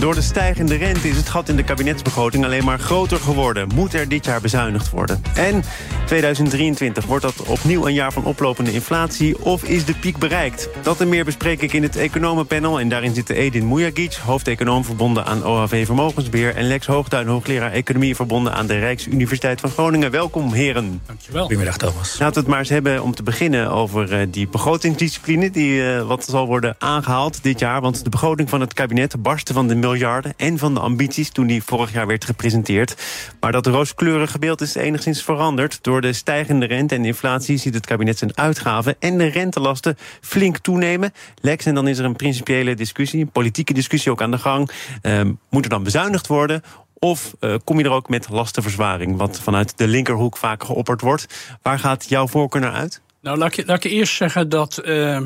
Door de stijgende rente is het gat in de kabinetsbegroting alleen maar groter geworden. Moet er dit jaar bezuinigd worden? En 2023, wordt dat opnieuw een jaar van oplopende inflatie... of is de piek bereikt? Dat en meer bespreek ik in het Economenpanel. En daarin zitten Edin Mujagic, hoofdeconoom verbonden aan OHV Vermogensbeheer... en Lex Hoogtuin, hoogleraar Economie verbonden aan de Rijksuniversiteit van Groningen. Welkom, heren. Dankjewel. Goedemiddag, Thomas. Laten we het maar eens hebben om te beginnen over uh, die begrotingsdiscipline... die uh, wat zal worden aangehaald dit jaar. Want de begroting van het kabinet barstte van de miljarden... en van de ambities toen die vorig jaar werd gepresenteerd. Maar dat rooskleurige beeld is enigszins veranderd... door de stijgende rente en inflatie ziet het kabinet zijn uitgaven... en de rentelasten flink toenemen. Lex, en dan is er een principiële discussie, een politieke discussie ook aan de gang. Uh, moet er dan bezuinigd worden of uh, kom je er ook met lastenverzwaring, wat vanuit de linkerhoek vaak geopperd wordt? Waar gaat jouw voorkeur naar uit? Nou, laat ik, laat ik eerst zeggen dat uh,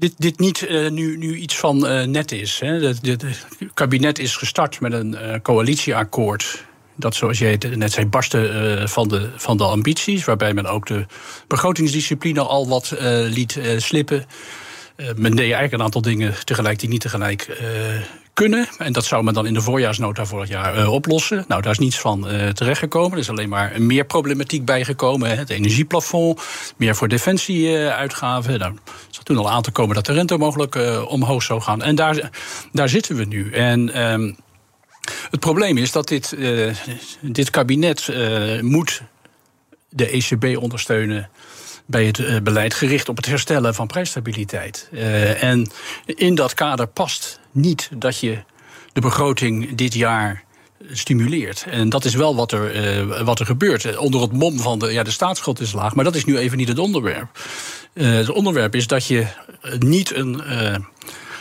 dit, dit niet uh, nu, nu iets van net is. Hè. Het kabinet is gestart met een coalitieakkoord. Dat, zoals jij net zei, barsten van, de, van de ambities. Waarbij men ook de begrotingsdiscipline al wat liet slippen. men deed eigenlijk een aantal dingen tegelijk die niet tegelijk kunnen. En dat zou men dan in de voorjaarsnota vorig jaar uh, oplossen. Nou, daar is niets van uh, terechtgekomen. Er is alleen maar meer problematiek bijgekomen. Het energieplafond, meer voor defensieuitgaven. Uh, nou, zat toen al aan te komen dat de rente mogelijk omhoog zou gaan. En daar, daar zitten we nu. En um, het probleem is dat dit, dit kabinet moet de ECB ondersteunen bij het beleid gericht op het herstellen van prijsstabiliteit. En in dat kader past niet dat je de begroting dit jaar stimuleert. En dat is wel wat er, uh, wat er gebeurt. Onder het mom van de, ja, de staatsschuld is laag, maar dat is nu even niet het onderwerp. Uh, het onderwerp is dat je niet een.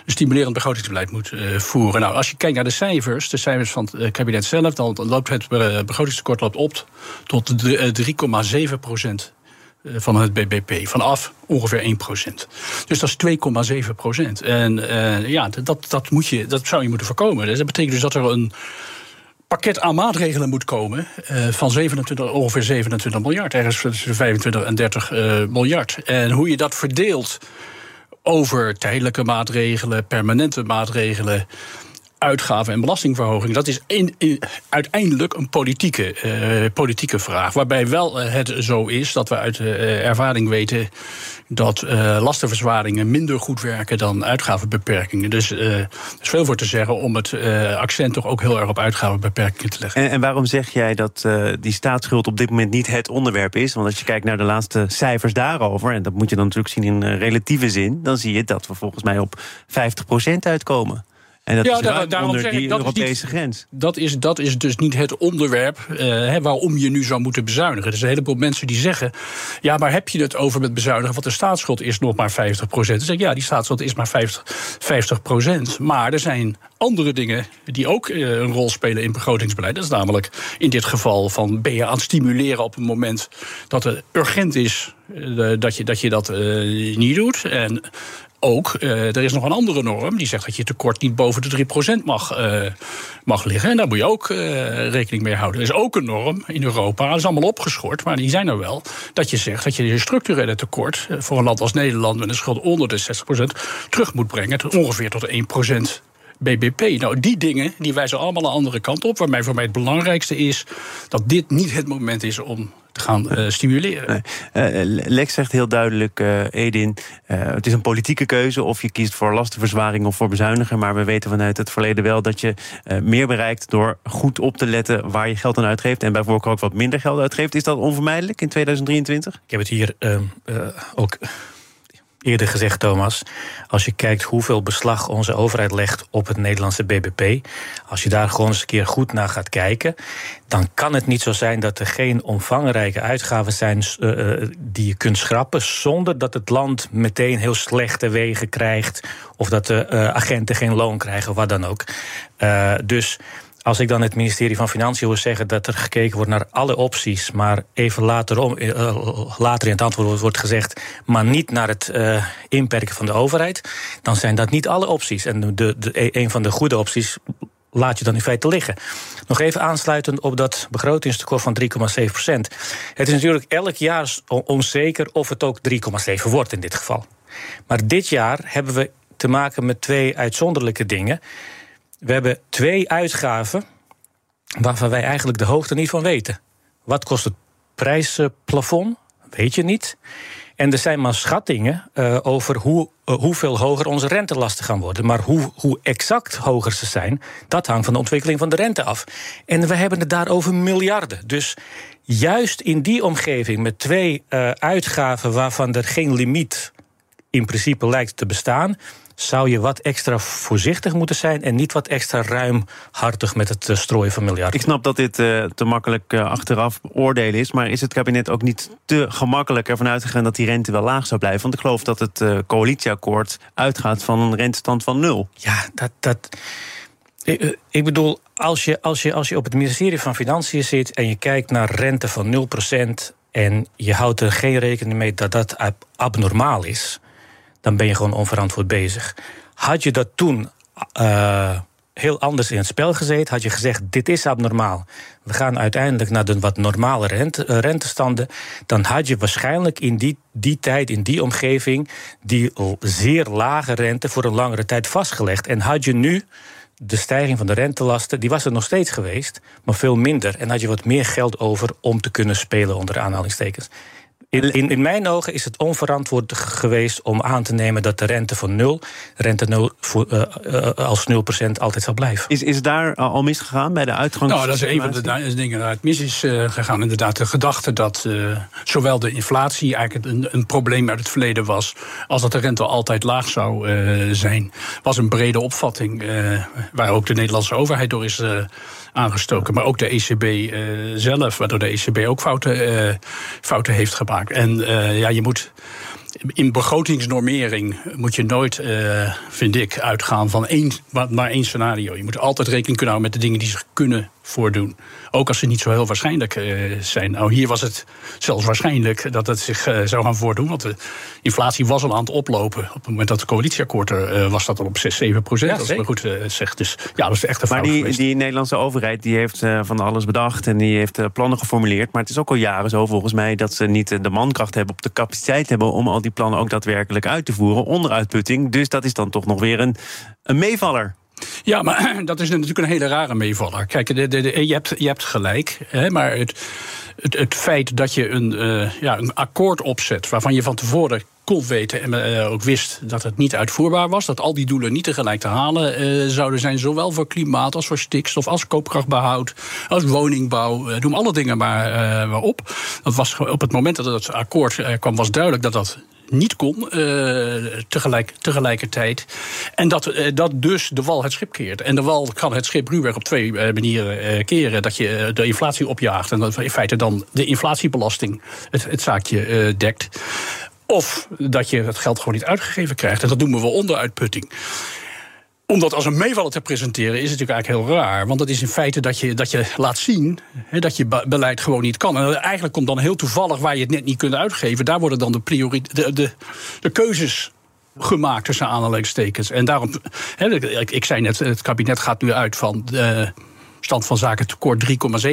Een stimulerend begrotingsbeleid moet voeren. Nou, als je kijkt naar de cijfers, de cijfers van het kabinet zelf, dan loopt het begrotingstekort loopt op tot 3,7 procent van het BBP. Vanaf ongeveer 1% Dus dat is 2,7 procent. En uh, ja, dat, dat, moet je, dat zou je moeten voorkomen. Dus dat betekent dus dat er een pakket aan maatregelen moet komen uh, van 27, ongeveer 27 miljard. Ergens tussen 25 en 30 uh, miljard. En hoe je dat verdeelt over tijdelijke maatregelen, permanente maatregelen uitgaven en belastingverhoging. Dat is in, in, uiteindelijk een politieke, uh, politieke vraag. Waarbij wel uh, het zo is dat we uit uh, ervaring weten dat lastenverzwaringen minder goed werken dan uitgavenbeperkingen. Dus er is veel voor te zeggen om het accent toch ook heel erg op uitgavenbeperkingen te leggen. En, en waarom zeg jij dat die staatsschuld op dit moment niet het onderwerp is? Want als je kijkt naar de laatste cijfers daarover, en dat moet je dan natuurlijk zien in relatieve zin, dan zie je dat we volgens mij op 50% uitkomen. En dat ja, is daar, daarom onder die ik, dat Europese is niet, grens. Dat is, dat is dus niet het onderwerp uh, he, waarom je nu zou moeten bezuinigen. Er zijn een heleboel mensen die zeggen... ja, maar heb je het over met bezuinigen... want de staatsschuld is nog maar 50 procent. Dan zeg ik, ja, die staatsschuld is maar 50, 50 procent. Maar er zijn andere dingen die ook uh, een rol spelen in begrotingsbeleid. Dat is namelijk in dit geval van... ben je aan het stimuleren op het moment dat het urgent is... Uh, dat, je, dat je dat niet doet. En ook, uh, er is nog een andere norm die zegt dat je tekort niet boven de 3% mag, uh, mag liggen. En daar moet je ook uh, rekening mee houden. Er is ook een norm in Europa, dat is allemaal opgeschort, maar die zijn er wel. Dat je zegt dat je je structurele tekort voor een land als Nederland met een schuld onder de 60% terug moet brengen tot ongeveer tot 1%. BBP. Nou, die dingen die wijzen allemaal een andere kant op. Waarbij voor mij het belangrijkste is dat dit niet het moment is om gaan uh, stimuleren. Nee. Uh, Lex zegt heel duidelijk, uh, Edin, het is een politieke keuze of je kiest voor lastenverzwaring of voor bezuinigen. Maar we weten vanuit het verleden wel dat je meer bereikt door goed op te letten waar je geld aan uitgeeft. En bijvoorbeeld ook wat minder geld uitgeeft. Is dat onvermijdelijk in 2023? Ik heb het hier ehm, ook eerder gezegd, Thomas. Als je kijkt hoeveel beslag onze overheid legt op het Nederlandse BBP. Als je daar gewoon eens een keer goed naar gaat kijken. dan kan het niet zo zijn dat er geen omvangrijke uitgaven zijn. Uh, die je kunt schrappen. zonder dat het land meteen heel slechte wegen krijgt. of dat de uh, agenten geen loon krijgen, wat dan ook. dus Als ik dan het ministerie van Financiën hoor zeggen dat er gekeken wordt naar alle opties, maar even later, om, uh, later in het antwoord wordt gezegd, maar niet naar het uh, inperken van de overheid, dan zijn dat niet alle opties. En de, de, een van de goede opties laat je dan in feite liggen. Nog even aansluitend op dat begrotingstekort van 3,7 procent. Het is natuurlijk elk jaar onzeker of het ook 3,7 wordt in dit geval. Maar dit jaar hebben we te maken met twee uitzonderlijke dingen. We hebben twee uitgaven waarvan wij eigenlijk de hoogte niet van weten. Wat kost het prijsplafond? Weet je niet. En er zijn maar schattingen uh, over hoe, uh, hoeveel hoger onze rentelasten gaan worden. Maar hoe, hoe exact hoger ze zijn, dat hangt van de ontwikkeling van de rente af. En we hebben het daar over miljarden. Dus juist in die omgeving met twee uh, uitgaven waarvan er geen limiet in principe lijkt te bestaan, zou je wat extra voorzichtig moeten zijn en niet wat extra ruimhartig met het eh, strooien van miljarden. Ik snap dat dit uh, te makkelijk uh, achteraf oordelen is, maar is het kabinet ook niet te gemakkelijk ervan uitgegaan dat die rente wel laag zou blijven? Want ik geloof dat het uh, coalitieakkoord uitgaat van een rentestand van nul. Ja, dat. dat ik bedoel, als je, als, je, als je op het ministerie van Financiën zit en je kijkt naar rente van 0% en je houdt er geen rekening mee dat dat abnormaal is, dan ben je gewoon onverantwoord bezig. Had je dat toen uh, heel anders in het spel gezeten, had je gezegd: dit is abnormaal. We gaan uiteindelijk naar de wat normale rente, uh, rentestanden. Dan had je waarschijnlijk in die, die tijd, in die omgeving, die zeer lage rente voor een langere tijd vastgelegd. En had je nu de stijging van de rentelasten, die was er nog steeds geweest, maar veel minder. En had je wat meer geld over om te kunnen spelen onder aanhalingstekens. In, in, in, mijn ogen is het onverantwoord geweest om aan te nemen dat de rente van nul, rente nul voor, uh, uh, als 0% altijd zal blijven. Is, is daar al misgegaan bij de uitgang? Nou, dat is een van de dingen waar het mis is uh, gegaan. Inderdaad, de gedachte dat zowel de inflatie eigenlijk een, een, probleem uit het verleden was, als dat de rente altijd laag zou zijn, was een brede opvatting waar ook de Nederlandse overheid door is aangestoken. Maar ook de ECB uh, zelf, waardoor de ECB ook fouten, uh, fouten heeft gemaakt. En uh, ja, je moet. In begrotingsnormering moet je nooit, vind ik, uitgaan van één, maar één scenario. Je moet altijd rekening kunnen houden met de dingen die zich kunnen voordoen. Ook als ze niet zo heel waarschijnlijk uh, zijn. Nou, hier was het zelfs waarschijnlijk dat het zich uh, zou gaan voordoen. Want de inflatie was al aan het oplopen. Op het moment dat het coalitieakkoord er uh, was, dat al op 6, 7 procent. Ja, als ik me goed zegt. Dus ja, dat is echt een Maar die, geweest. die Nederlandse overheid die heeft van alles bedacht. En die heeft plannen geformuleerd. Maar het is ook al jaren zo volgens mij dat ze niet de mankracht hebben. Op de capaciteit hebben om al die plannen ook daadwerkelijk uit te voeren. Onder uitputting. Dus dat is dan toch nog weer een, een meevaller. Ja, maar dat is natuurlijk een hele rare meevaller. Kijk, de, de, je, hebt, je hebt gelijk, hè, maar het, het, het feit dat je een, uh, ja, een akkoord opzet waarvan je van tevoren kon weten en uh, ook wist dat het niet uitvoerbaar was, dat al die doelen niet tegelijk te halen uh, zouden zijn, zowel voor klimaat als voor stikstof, als koopkrachtbehoud, als woningbouw, noem alle dingen maar, maar op. Dat was op het moment dat het akkoord kwam, was duidelijk dat dat niet kon uh, tegelijk, tegelijkertijd. En dat, uh, dat dus de wal het schip keert. En de wal kan het schip ruwweg op twee uh, manieren keren. Dat je de inflatie opjaagt en dat in feite dan de inflatiebelasting het, het zaakje dekt. Of dat je het geld gewoon niet uitgegeven krijgt. En dat noemen we onderuitputting om dat als een meevaller te presenteren is natuurlijk eigenlijk heel raar. Want dat is in feite dat je, dat je laat zien dat je beleid gewoon niet kan. En eigenlijk komt dan heel toevallig waar je het net niet kunt uitgeven. Daar worden dan de, de, de, de keuzes gemaakt tussen aanhalingstekens. En daarom, hè, ik, ik zei net, het kabinet gaat nu uit van. Uh, stand van zaken tekort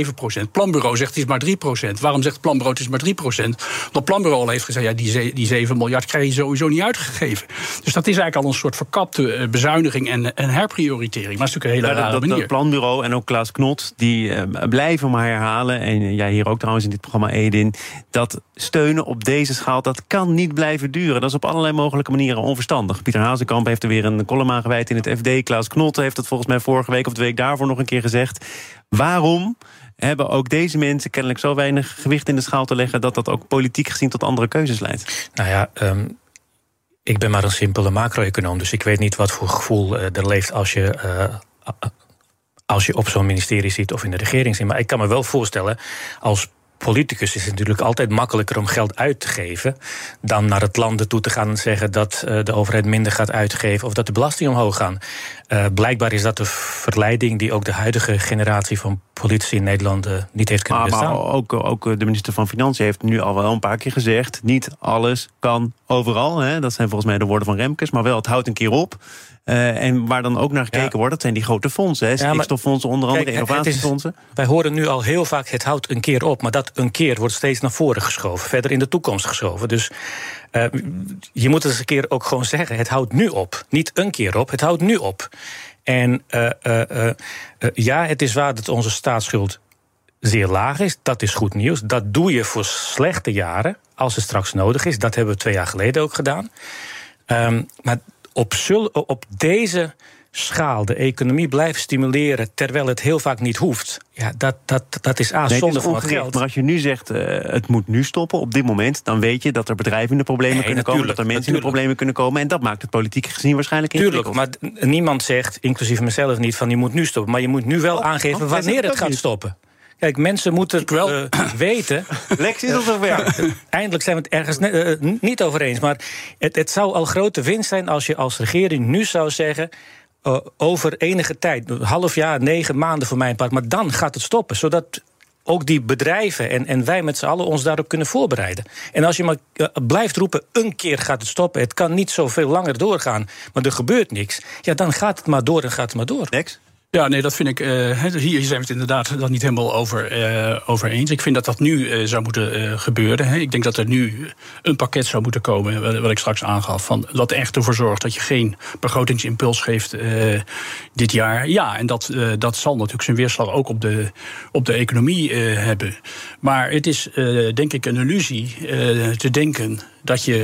3,7 procent. Planbureau zegt het is maar 3 procent. Waarom zegt het planbureau het is maar 3 procent? Omdat planbureau al heeft gezegd, ja, die, die 7 miljard krijg je sowieso niet uitgegeven. Dus dat is eigenlijk al een soort verkapte bezuiniging en, en herprioritering. Maar dat is natuurlijk een hele rare dat, manier. Dat planbureau en ook Klaas Knot, die uh, blijven maar herhalen... en jij hier ook trouwens in dit programma Edin... dat steunen op deze schaal, dat kan niet blijven duren. Dat is op allerlei mogelijke manieren onverstandig. Pieter Hazekamp heeft er weer een column aan gewijd in het FD. Klaas Knot heeft het volgens mij vorige week of de week daarvoor nog een keer gezegd. Waarom hebben ook deze mensen kennelijk zo weinig gewicht in de schaal te leggen... dat dat ook politiek gezien tot andere keuzes leidt? Nou ja, um, ik ben maar een simpele macro-econoom... dus ik weet niet wat voor gevoel uh, er leeft als je... Uh, als je op zo'n ministerie zit of in de regering zit. Maar ik kan me wel voorstellen, als politicus is het natuurlijk altijd makkelijker om geld uit te geven. dan naar het landen toe te gaan en zeggen dat uh, de overheid minder gaat uitgeven. of dat de belastingen omhoog gaan. Uh, blijkbaar is dat de verleiding die ook de huidige generatie van politici in Nederland uh, niet heeft kunnen maar, bestaan. Maar ook, ook de minister van Financiën heeft nu al wel een paar keer gezegd: niet alles kan overal. Hè. Dat zijn volgens mij de woorden van Remkes, maar wel het houdt een keer op. Uh, en waar dan ook naar gekeken ja. wordt, dat zijn die grote fondsen. Hè? Stikstoffondsen, onder andere, kijk, innovatiefondsen. Is, wij horen nu al heel vaak, het houdt een keer op. Maar dat een keer wordt steeds naar voren geschoven. Verder in de toekomst geschoven. Dus uh, je moet het eens een keer ook gewoon zeggen. Het houdt nu op. Niet een keer op, het houdt nu op. En uh, ja, het is waar dat onze staatsschuld zeer laag is. Dat is goed nieuws. Dat doe je voor slechte jaren, als het straks nodig is. Dat hebben we twee jaar geleden ook gedaan. Um, maar op, zul, op deze schaal de economie blijven stimuleren terwijl het heel vaak niet hoeft. Ja, dat, dat, dat is A, nee, zonde van het geld. Maar als je nu zegt uh, het moet nu stoppen op dit moment, dan weet je dat er bedrijven in de problemen nee, kunnen komen, dat er mensen in de problemen kunnen komen en dat maakt het politiek gezien waarschijnlijk Tuurlijk, maar niemand zegt, inclusief mezelf niet, van je moet nu stoppen, maar je moet nu wel oh, aangeven oh, wanneer het gaat stoppen. Kijk, mensen moeten het wel uh, weten. Lex is zover. Eindelijk zijn we het ergens uh, niet over eens. Maar het, het zou al grote winst zijn als je als regering nu zou zeggen. Uh, over enige tijd, een half jaar, negen maanden voor mijn part. Maar dan gaat het stoppen. Zodat ook die bedrijven en, en wij met z'n allen ons daarop kunnen voorbereiden. En als je maar uh, blijft roepen, een keer gaat het stoppen. Het kan niet zoveel langer doorgaan, maar er gebeurt niks. Ja, dan gaat het maar door en gaat het maar door. Lex? Ja, nee, dat vind ik. Uh, hier zijn we het inderdaad dan niet helemaal over, uh, eens. Ik vind dat dat nu uh, zou moeten gebeuren. Hè. Ik denk dat er nu een pakket zou moeten komen, wat ik straks aangaf. Van, dat echt ervoor zorgt dat je geen begrotingsimpuls geeft dit jaar. Ja, en dat, dat zal natuurlijk zijn weerslag ook op de, op de economie hebben. Maar het is denk ik een illusie te denken dat je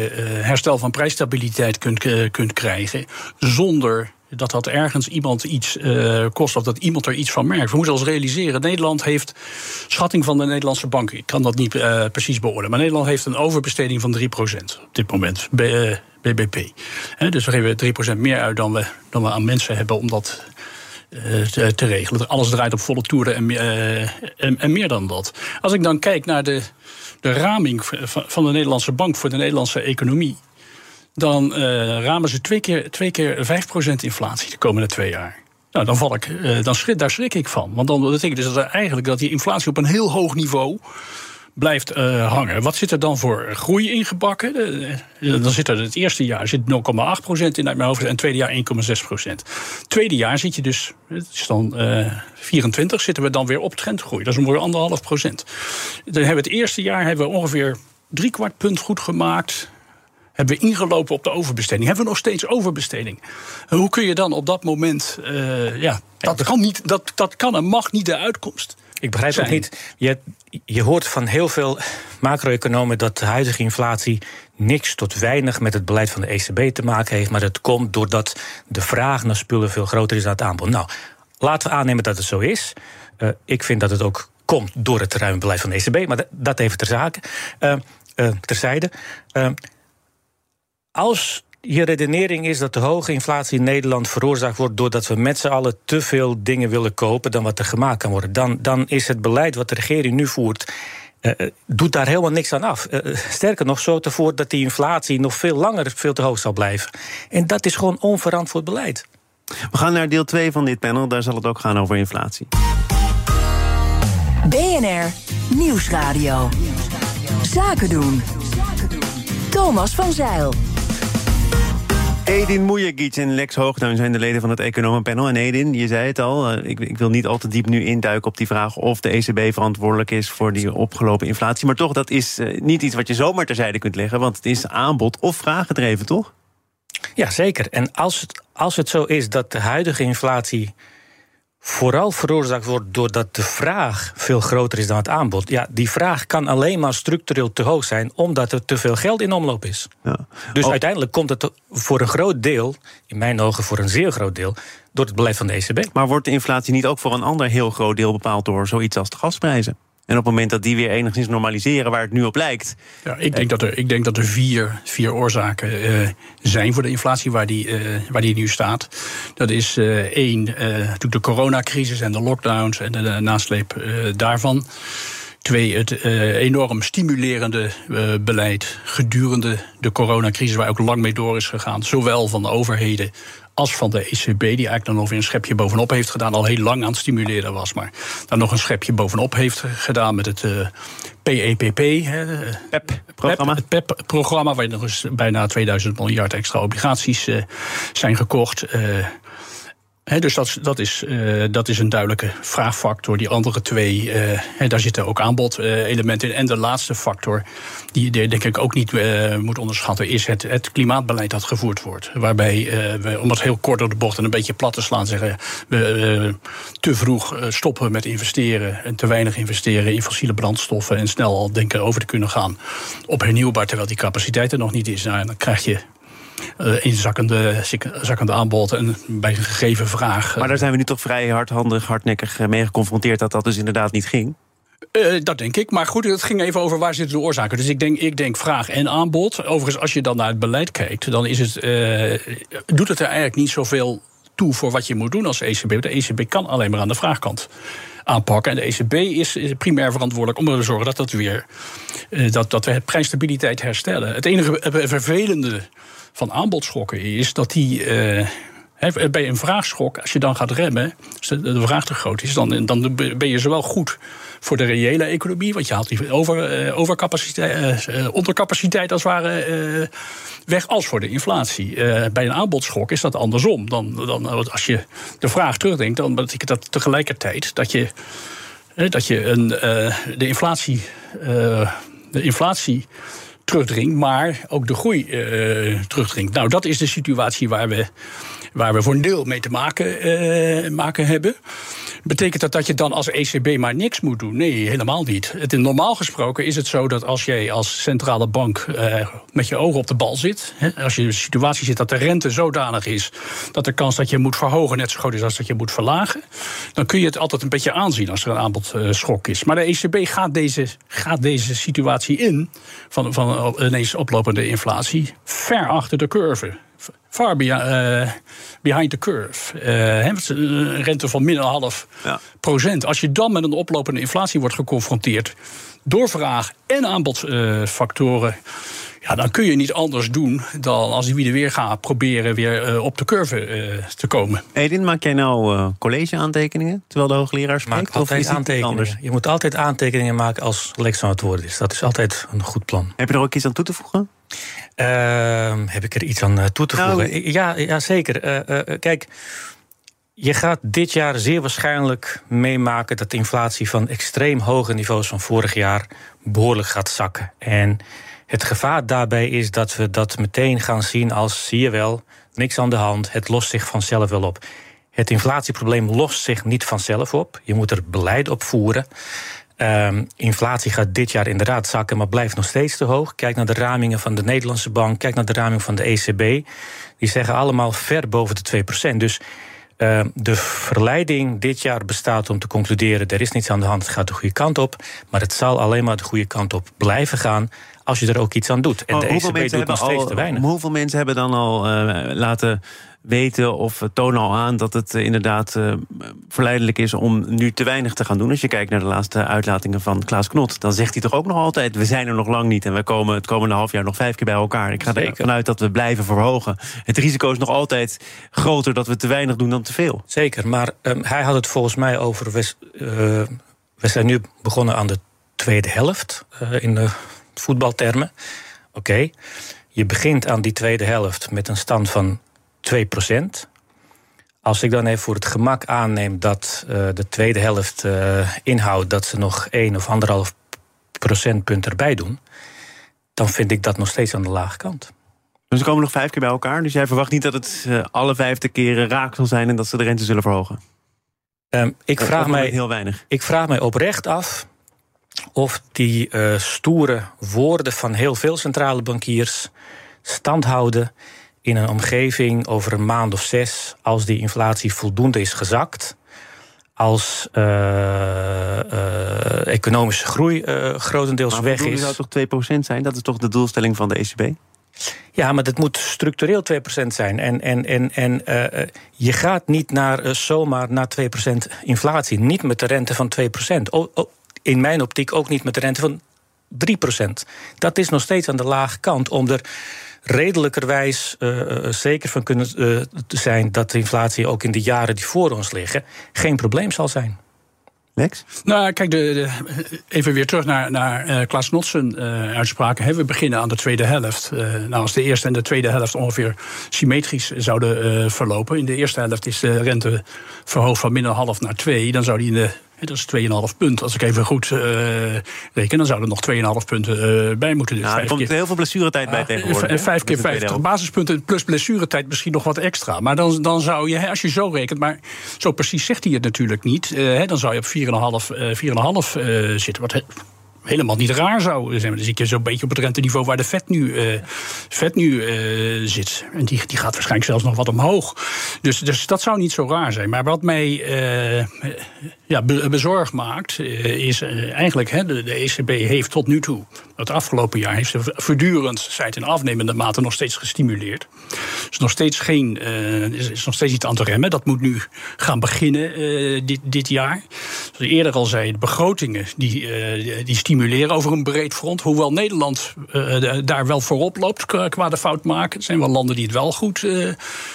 herstel van prijsstabiliteit kunt, kunt krijgen zonder dat dat ergens iemand iets uh, kost of dat iemand er iets van merkt. We moeten ons realiseren, Nederland heeft schatting van de Nederlandse bank. Ik kan dat niet uh, precies beoordelen, maar Nederland heeft een overbesteding van 3% op dit moment. B, uh, BBP. Dus we geven 3% meer uit dan we, dan we aan mensen hebben om dat te, te, regelen. Alles draait op volle toeren en, en, en, meer dan dat. Als ik dan kijk naar de, de raming van de Nederlandse bank voor de Nederlandse economie dan uh, ramen ze twee keer, twee keer 5% inflatie de komende twee jaar. Nou, dan val ik, uh, dan schrik, daar schrik ik van. Want dan betekent dus dat eigenlijk dat die inflatie op een heel hoog niveau blijft uh, hangen. Wat zit er dan voor groei ingebakken? Dan zit er het eerste jaar zit 0,8% in uit mijn hoofd en het tweede jaar 1,6%. Tweede jaar zit je dus, het is dan uh, 24, zitten we dan weer op trendgroei. Dat is ongeveer anderhalf procent. Dan hebben we het eerste jaar hebben we ongeveer drie kwart punt goed gemaakt hebben we ingelopen op de overbesteding. Hebben we nog steeds overbesteding. Hoe kun je dan op dat moment. Uh, ja, dat kan, niet, dat, dat kan en mag niet de uitkomst. Ik begrijp het niet. Je, je hoort van heel veel macro-economen dat de huidige inflatie niks tot weinig met het beleid van de ECB te maken heeft. Maar het komt doordat de vraag naar spullen veel groter is dan het aanbod. Nou, laten we aannemen dat het zo is. Uh, ik vind dat het ook komt door het ruime beleid van de ECB. Maar dat even ter zake. Uh, uh, terzijde als je redenering is dat de hoge inflatie in Nederland veroorzaakt wordt doordat we met z'n allen te veel dingen willen kopen dan wat er gemaakt kan worden, dan, dan is het beleid wat de regering nu voert. Uh, doet daar helemaal niks aan af. Uh, sterker nog, zorgt ervoor dat die inflatie nog veel langer veel te hoog zal blijven. En dat is gewoon onverantwoord beleid. We gaan naar deel 2 van dit panel, daar zal het ook gaan over inflatie. BNR Nieuwsradio. Zaken doen. Thomas van Zeil. Edin Mujagic en Lex Hoogduin zijn de leden van het economenpanel. En Edin, je zei het al, eh, ik, ik, wil niet al te diep nu induiken op die vraag... of de ECB verantwoordelijk is voor die opgelopen inflatie. Maar toch, dat is eh, niet iets wat je zomaar terzijde kunt leggen... want het is aanbod of vraag gedreven, toch? Ja, zeker. En als het, als het zo is dat de huidige inflatie vooral veroorzaakt wordt doordat de vraag veel groter is dan het aanbod. Ja, die vraag kan alleen maar structureel te hoog zijn, omdat er te veel geld in omloop is. Ja. Dus uiteindelijk komt het voor een groot deel, in mijn ogen voor een zeer groot deel, door het beleid van de ECB. Maar wordt de inflatie niet ook voor een ander heel groot deel bepaald door zoiets als de gasprijzen? En op het moment dat die weer enigszins normaliseren waar het nu op lijkt. Ja, ik denk dat er, ik denk dat er vier, vier oorzaken uh, zijn voor de inflatie waar die, uh, waar die nu staat. Dat is uh, één, natuurlijk de coronacrisis en de lockdowns en de, nasleep daarvan. Twee, het enorm stimulerende beleid gedurende de coronacrisis, waar ook lang mee door is gegaan, zowel van de overheden als van de ECB, die eigenlijk dan nog weer een schepje bovenop heeft gedaan, al heel lang aan het stimuleren was, maar dan nog een schepje bovenop heeft gedaan met het uh, PEPP, PEP-programma. het PEP-programma, waar nog eens bijna 2000 miljard extra obligaties uh, zijn gekocht. Uh, Dus dat, dat, is, uh, dat is een duidelijke vraagfactor. Die andere twee, he, daar zitten ook aanbodelementen in. En de laatste factor, die, die denk ik ook niet uh, moet onderschatten, is het, het klimaatbeleid dat gevoerd wordt. Waarbij we, om het heel kort door de bocht en een beetje plat te slaan, zeggen we te vroeg stoppen met investeren en te weinig investeren in fossiele brandstoffen en snel al denken over te kunnen gaan op hernieuwbaar, terwijl die capaciteit er nog niet is. Nou, dan krijg je uh, inzakkende zakkende aanbod en bij een gegeven vraag. Maar daar zijn we nu toch vrij hardhandig, hardnekkig mee geconfronteerd dat dat dus inderdaad niet ging? Uh, dat denk ik. Maar goed, het ging even over waar zitten de oorzaken. Dus ik denk, ik denk vraag en aanbod. Overigens, als je dan naar het beleid kijkt, dan is het, uh, doet het er eigenlijk niet zoveel toe voor wat je moet doen als ECB. De ECB kan alleen maar aan de vraagkant aanpakken. En de ECB is, is primair verantwoordelijk om ervoor te zorgen dat, dat, weer, dat, dat we prijsstabiliteit herstellen. Het enige vervelende van aanbodschokken is dat die. Uh, bij een vraagschok, als je dan gaat remmen, als de, vraag te groot is, dan, dan ben je zowel goed voor de reële economie, want je haalt die over, uh, overcapaciteit, uh, ondercapaciteit als het ware weg, als voor de inflatie. bij een aanbodschok is dat andersom. Dan, dan, als je de vraag terugdenkt, dan betekent dat tegelijkertijd dat je, dat je een, de inflatie. de inflatie terugdringt, maar ook de groei uh, terugdringt. Nou, dat is de situatie waar we, waar we voor een deel mee te maken, uh, maken hebben. Betekent dat dat je dan als ECB maar niks moet doen? Nee, helemaal niet. Het, normaal gesproken is het zo dat als jij als centrale bank uh, met je ogen op de bal zit, hè, als je in een situatie zit dat de rente zodanig is dat de kans dat je moet verhogen net zo groot is als dat je moet verlagen, dan kun je het altijd een beetje aanzien als er een aanbodschok is. Maar de ECB gaat deze, gaat deze situatie in van, van ineens oplopende inflatie ver achter de curve far uh, behind the curve. Uh, een rente van min een half ja. procent. Als je dan met een oplopende inflatie wordt geconfronteerd door vraag en aanbodfactoren. ja, dan kun je niet anders doen dan als die weer gaat proberen weer uh, op de curve uh, te komen. Edin, maak jij nou uh, college-aantekeningen terwijl de hoogleraar spreekt? Maak altijd aantekeningen. Je moet altijd aantekeningen maken als Lex aan het woord is. Dat is altijd een goed plan. Heb je er ook iets aan toe te voegen? Uh, heb ik er iets aan toe te voegen? Nou, ja, ja, zeker. Uh, uh, kijk, je gaat dit jaar zeer waarschijnlijk meemaken dat de inflatie van extreem hoge niveaus van vorig jaar behoorlijk gaat zakken. En het gevaar daarbij is dat we dat meteen gaan zien als zie je wel, niks aan de hand, het lost zich vanzelf wel op. Het inflatieprobleem lost zich niet vanzelf op. Je moet er beleid op voeren. Um, inflatie gaat dit jaar inderdaad zakken, maar blijft nog steeds te hoog. Kijk naar de ramingen van de Nederlandse bank, kijk naar de raming van de ECB. Die zeggen allemaal ver boven de 2%. Dus uh, de verleiding dit jaar bestaat om te concluderen: er is niets aan de hand, het gaat de goede kant op. Maar het zal alleen maar de goede kant op blijven gaan als je er ook iets aan doet. En de ECB doet nog steeds al, te weinig. Hoeveel mensen hebben dan al uh, laten weten of tonen al aan dat het uh, inderdaad uh, verleidelijk is om nu te weinig te gaan doen. Als je kijkt naar de laatste uitlatingen van Klaas Knot, dan zegt hij toch ook nog altijd: we zijn er nog lang niet en we komen het komende half jaar nog vijf keer bij elkaar. Ik ga er vanuit dat we blijven verhogen. Het risico is nog altijd groter dat we te weinig doen dan te veel. Zeker, maar um, hij had het volgens mij over. We, we zijn nu begonnen aan de tweede helft in de voetbaltermen. Oké, okay. je begint aan die tweede helft met een stand van 2% Als ik dan even voor het gemak aanneem dat uh, de tweede helft uh, inhoudt dat ze nog 1 of 1,5 procentpunt erbij doen, dan vind ik dat nog steeds aan de lage kant. Dus ze komen nog vijf keer bij elkaar. Dus jij verwacht niet dat het uh, alle vijfde keren raak zal zijn en dat ze de rente zullen verhogen? Um, ik, vraag mij, heel weinig. ik vraag mij oprecht af of die stoere woorden van heel veel centrale bankiers stand houden in een omgeving over een maand of zes, als die inflatie voldoende is gezakt, als uh, uh, economische groei grotendeels maar weg is. zou toch 2% zijn? Dat is toch de doelstelling van de ECB? Ja, maar dat moet structureel 2% zijn. En, en, en, en uh, je gaat niet naar, zomaar naar 2% inflatie. Niet met de rente van 2%. Oh, oh, in mijn optiek ook niet met de rente van 3%. Dat is nog steeds aan de lage kant om er redelijkerwijs uh, zeker van kunnen uh, zijn dat de inflatie ook in de jaren die voor ons liggen geen probleem zal zijn. Lex? Nou, kijk, de, even weer terug naar, naar uh, Klaas Notsen uh, uitspraken. We beginnen aan de tweede helft. Uh, nou, als de eerste en de tweede helft ongeveer symmetrisch zouden verlopen. In de eerste helft is de rente verhoogd van min half naar twee. Dan zou die in de dat is 2,5 punt. Als ik even goed uh, reken, dan zouden er nog 2,5 punten uh, bij moeten. Dus nou, er komt keer, heel veel blessuretijd bij uh, tegenwoordig. Vijf keer 50 basispunten plus blessuretijd misschien nog wat extra. Maar dan, dan zou je, als je zo rekent, maar zo precies zegt hij het natuurlijk niet. dan zou je op 4,5 zitten. Wat helemaal niet raar zou zijn. Dan zit je zo'n beetje op het renteniveau waar de vet nu, vet nu uh, zit. En die, die gaat waarschijnlijk zelfs nog wat omhoog. Dus, dus dat zou niet zo raar zijn. Maar wat mij uh, ja, bezorgd maakt, is eigenlijk... Hè, de, de, ECB heeft tot nu toe, het afgelopen jaar... heeft ze voortdurend, zij in afnemende mate, nog steeds gestimuleerd. is nog steeds geen, is, is, nog steeds niet aan te remmen. Dat moet nu gaan beginnen dit, dit jaar. Zoals ik eerder al zei, de begrotingen die, die stimuleren over een breed front. Hoewel Nederland daar wel voorop loopt qua de fout maken. Er zijn wel landen die het wel goed,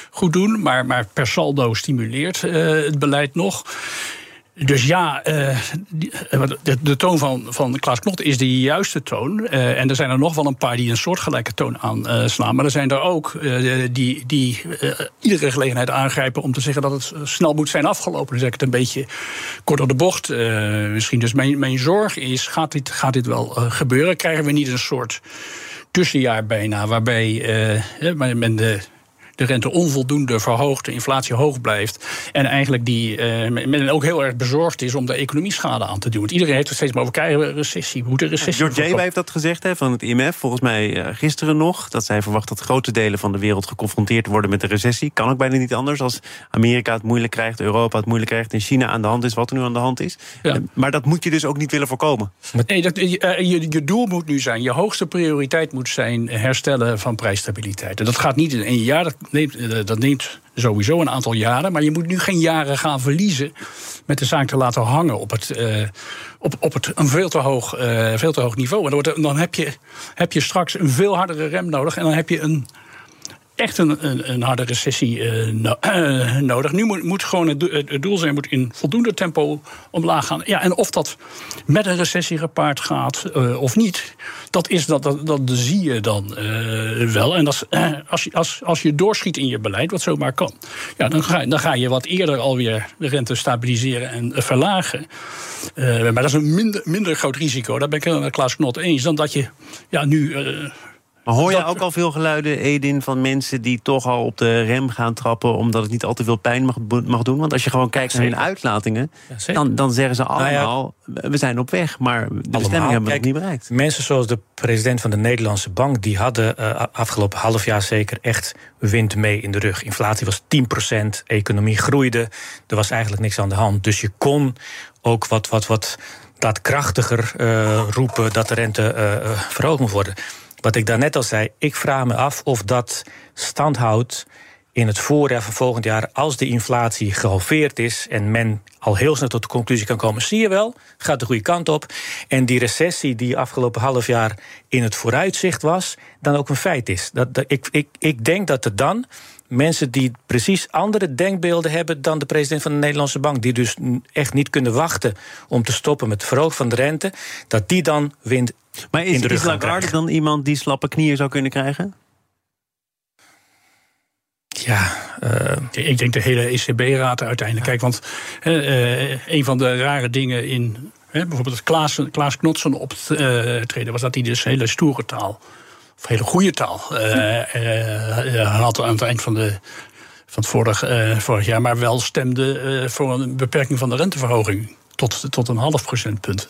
goed doen. Maar, maar per saldo stimuleert het beleid nog. Dus ja, uh, de, de, toon van, van Klaas Knot is de juiste toon. Uh, en er zijn er nog wel een paar die een soortgelijke toon aanslaan. Uh, maar er zijn er ook die, die iedere gelegenheid aangrijpen om te zeggen dat het snel moet zijn afgelopen. Dan zeg ik het een beetje kort op de bocht misschien. Dus mijn, mijn zorg is: gaat dit, gaat dit wel gebeuren? Krijgen we niet een soort tussenjaar bijna, waarbij men de de rente onvoldoende verhoogt, de inflatie hoog blijft. En eigenlijk die, uh, men ook heel erg bezorgd is om de economie schade aan te doen. Want iedereen heeft het steeds maar over krijgen recessie. Hoe de recessie. Ja, George heeft dat gezegd hè, van het IMF, volgens mij uh, gisteren nog. Dat zij verwacht dat grote delen van de wereld geconfronteerd worden met de recessie. Kan ook bijna niet anders als Amerika het moeilijk krijgt, Europa het moeilijk krijgt en China aan de hand is wat er nu aan de hand is. Ja. Uh, maar dat moet je dus ook niet willen voorkomen. Nee, dat, je, je doel moet nu zijn, je hoogste prioriteit moet zijn herstellen van prijsstabiliteit. En dat gaat niet in één jaar. Dat eh, dat neemt sowieso een aantal jaren. Maar je moet nu geen jaren gaan verliezen met de zaak te laten hangen op, het, uh, op, op het, een veel te hoog, uh, veel te hoog niveau. En dan, dan heb, je, heb je straks een veel hardere rem nodig. En dan heb je een echt een, een, een harde recessie no uh, nodig. Nu moet, moet gewoon het, doel zijn, moet in voldoende tempo omlaag gaan. Ja, en of dat met een recessie gepaard gaat uh, of niet, dat, is, dat, dat, dat zie je dan wel. En als, je, als, als je doorschiet in je beleid, wat zomaar kan, ja, dan, ga, dan ga je wat eerder alweer de rente stabiliseren en verlagen. maar dat is een minder, minder groot risico, daar ben ik het met Klaas Knot eens, dan dat je ja, nu maar hoor je ook al veel geluiden, Edin, van mensen die toch al op de rem gaan trappen omdat het niet al te veel pijn mag, mag doen? Want als je gewoon kijkt naar hun uitlatingen, ja, dan, dan zeggen ze allemaal: nou ja, we zijn op weg, maar de bestemming hebben we nog niet bereikt. Mensen zoals de president van de Nederlandse Bank, die hadden uh, afgelopen half jaar zeker echt wind mee in de rug. Inflatie was 10%, economie groeide, er was eigenlijk niks aan de hand. Dus je kon ook wat, wat, wat daadkrachtiger uh, roepen dat de rente uh, verhoogd moet worden. Wat ik daarnet al zei, ik vraag me af of dat stand houdt in het voorjaar van volgend jaar, als de inflatie gehalveerd is en men al heel snel tot de conclusie kan komen, zie je wel, gaat de goede kant op. En die recessie die afgelopen half jaar in het vooruitzicht was, dan ook een feit is. Dat, dat, ik, ik, ik denk dat er dan mensen die precies andere denkbeelden hebben dan de president van de Nederlandse Bank, die dus echt niet kunnen wachten om te stoppen met het verhogen van de rente, dat die dan wind maar is, is Lagarde dan iemand die slappe knieën zou kunnen krijgen? Ja, uh, ik denk de hele ECB-raad uiteindelijk. Kijk, want uh, een van de rare dingen in bijvoorbeeld het Klaas, Klaas Knotsen optreden was dat hij dus hele stoere taal, of hele goede taal, had aan het eind van de van het vorig, vorig jaar, maar wel stemde voor een beperking van de renteverhoging tot, tot een half procentpunt.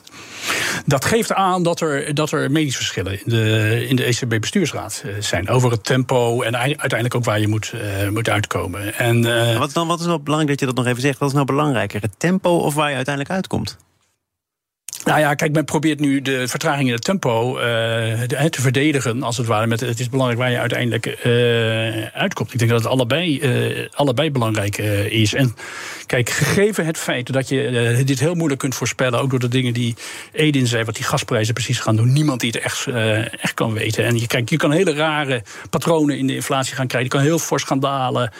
Dat geeft aan dat er, dat er meningsverschillen in de, in de ECB-bestuursraad eh, zijn over het tempo en uiteindelijk ook waar je moet, moet uitkomen. En, wat, dan, wat is nou belangrijk dat je dat nog even zegt? Wat is nou belangrijker, het tempo of waar je uiteindelijk uitkomt? Nou ja, kijk, men probeert nu de vertraging in het tempo uh, te verdedigen, als het ware. Met, het is belangrijk waar je uiteindelijk uh, uitkomt. Ik denk dat het allebei, uh, allebei belangrijk is. En kijk, gegeven het feit dat je dit heel moeilijk kunt voorspellen, ook door de dingen die Edin zei, wat die gasprijzen precies gaan doen, niemand die het echt, echt kan weten. En je, kijk, je kan hele rare patronen in de inflatie gaan krijgen. Je kan heel fors gaan dalen,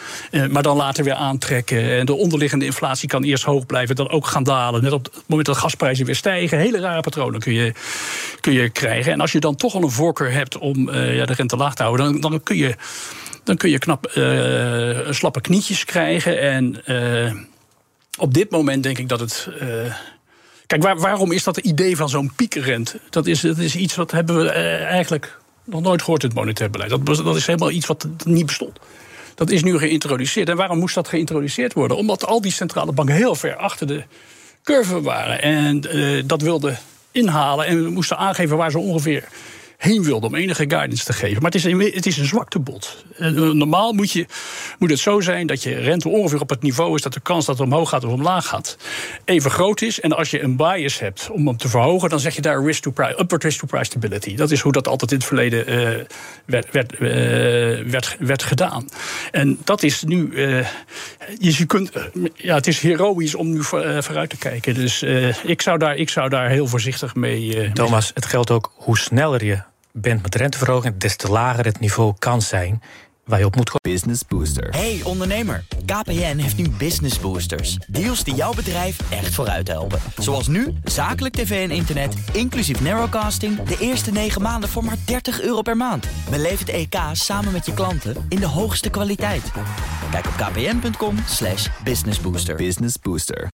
maar dan later weer aantrekken. En de onderliggende inflatie kan eerst hoog blijven, dan ook gaan dalen. Net op het moment dat gasprijzen weer stijgen hele rare patronen kun je, kun je krijgen. En als je dan toch al een voorkeur hebt om uh, ja, de rente laag te houden, dan, dan kun je. Dan kun je knap uh, slappe knietjes krijgen. En uh, op dit moment denk ik dat het. Kijk, waar, waarom is dat het idee van zo'n piekenrente? Dat is, dat is iets wat hebben we eigenlijk nog nooit gehoord in het monetair beleid. Dat, dat is helemaal iets wat niet bestond. Dat is nu geïntroduceerd. En waarom moest dat geïntroduceerd worden? Omdat al die centrale banken heel ver achter de curve waren. En uh, dat wilde inhalen en we moesten aangeven waar ze ongeveer heen wilde om enige guidance te geven. Maar het is een, het is een zwaktebod. Eh, normaal moet, je, moet het zo zijn dat je rente ongeveer op het niveau is dat de kans dat het omhoog gaat of omlaag gaat even groot is. En als je een bias hebt om hem te verhogen, dan zeg je daar risk to price, upward risk to price stability. Dat is hoe dat altijd in het verleden uh, werd, werd, uh, werd, werd, gedaan. En dat is nu. Uh, je kunt, ja, het is heroïs om nu vooruit te kijken. Dus ik, zou daar, ik zou daar heel voorzichtig mee. Thomas, het geldt ook hoe sneller je bent met renteverhoging, des te lager het niveau kan zijn waar je op moet komen. Business Booster. Hey ondernemer, KPN heeft nu Business Boosters. Deals die jouw bedrijf echt vooruit helpen. Zoals nu, zakelijk tv en internet, inclusief narrowcasting... de eerste 9 maanden voor maar 30 euro per maand. Beleef het EK samen met je klanten in de hoogste kwaliteit. Kijk op kpn.com businessbooster. Business Booster.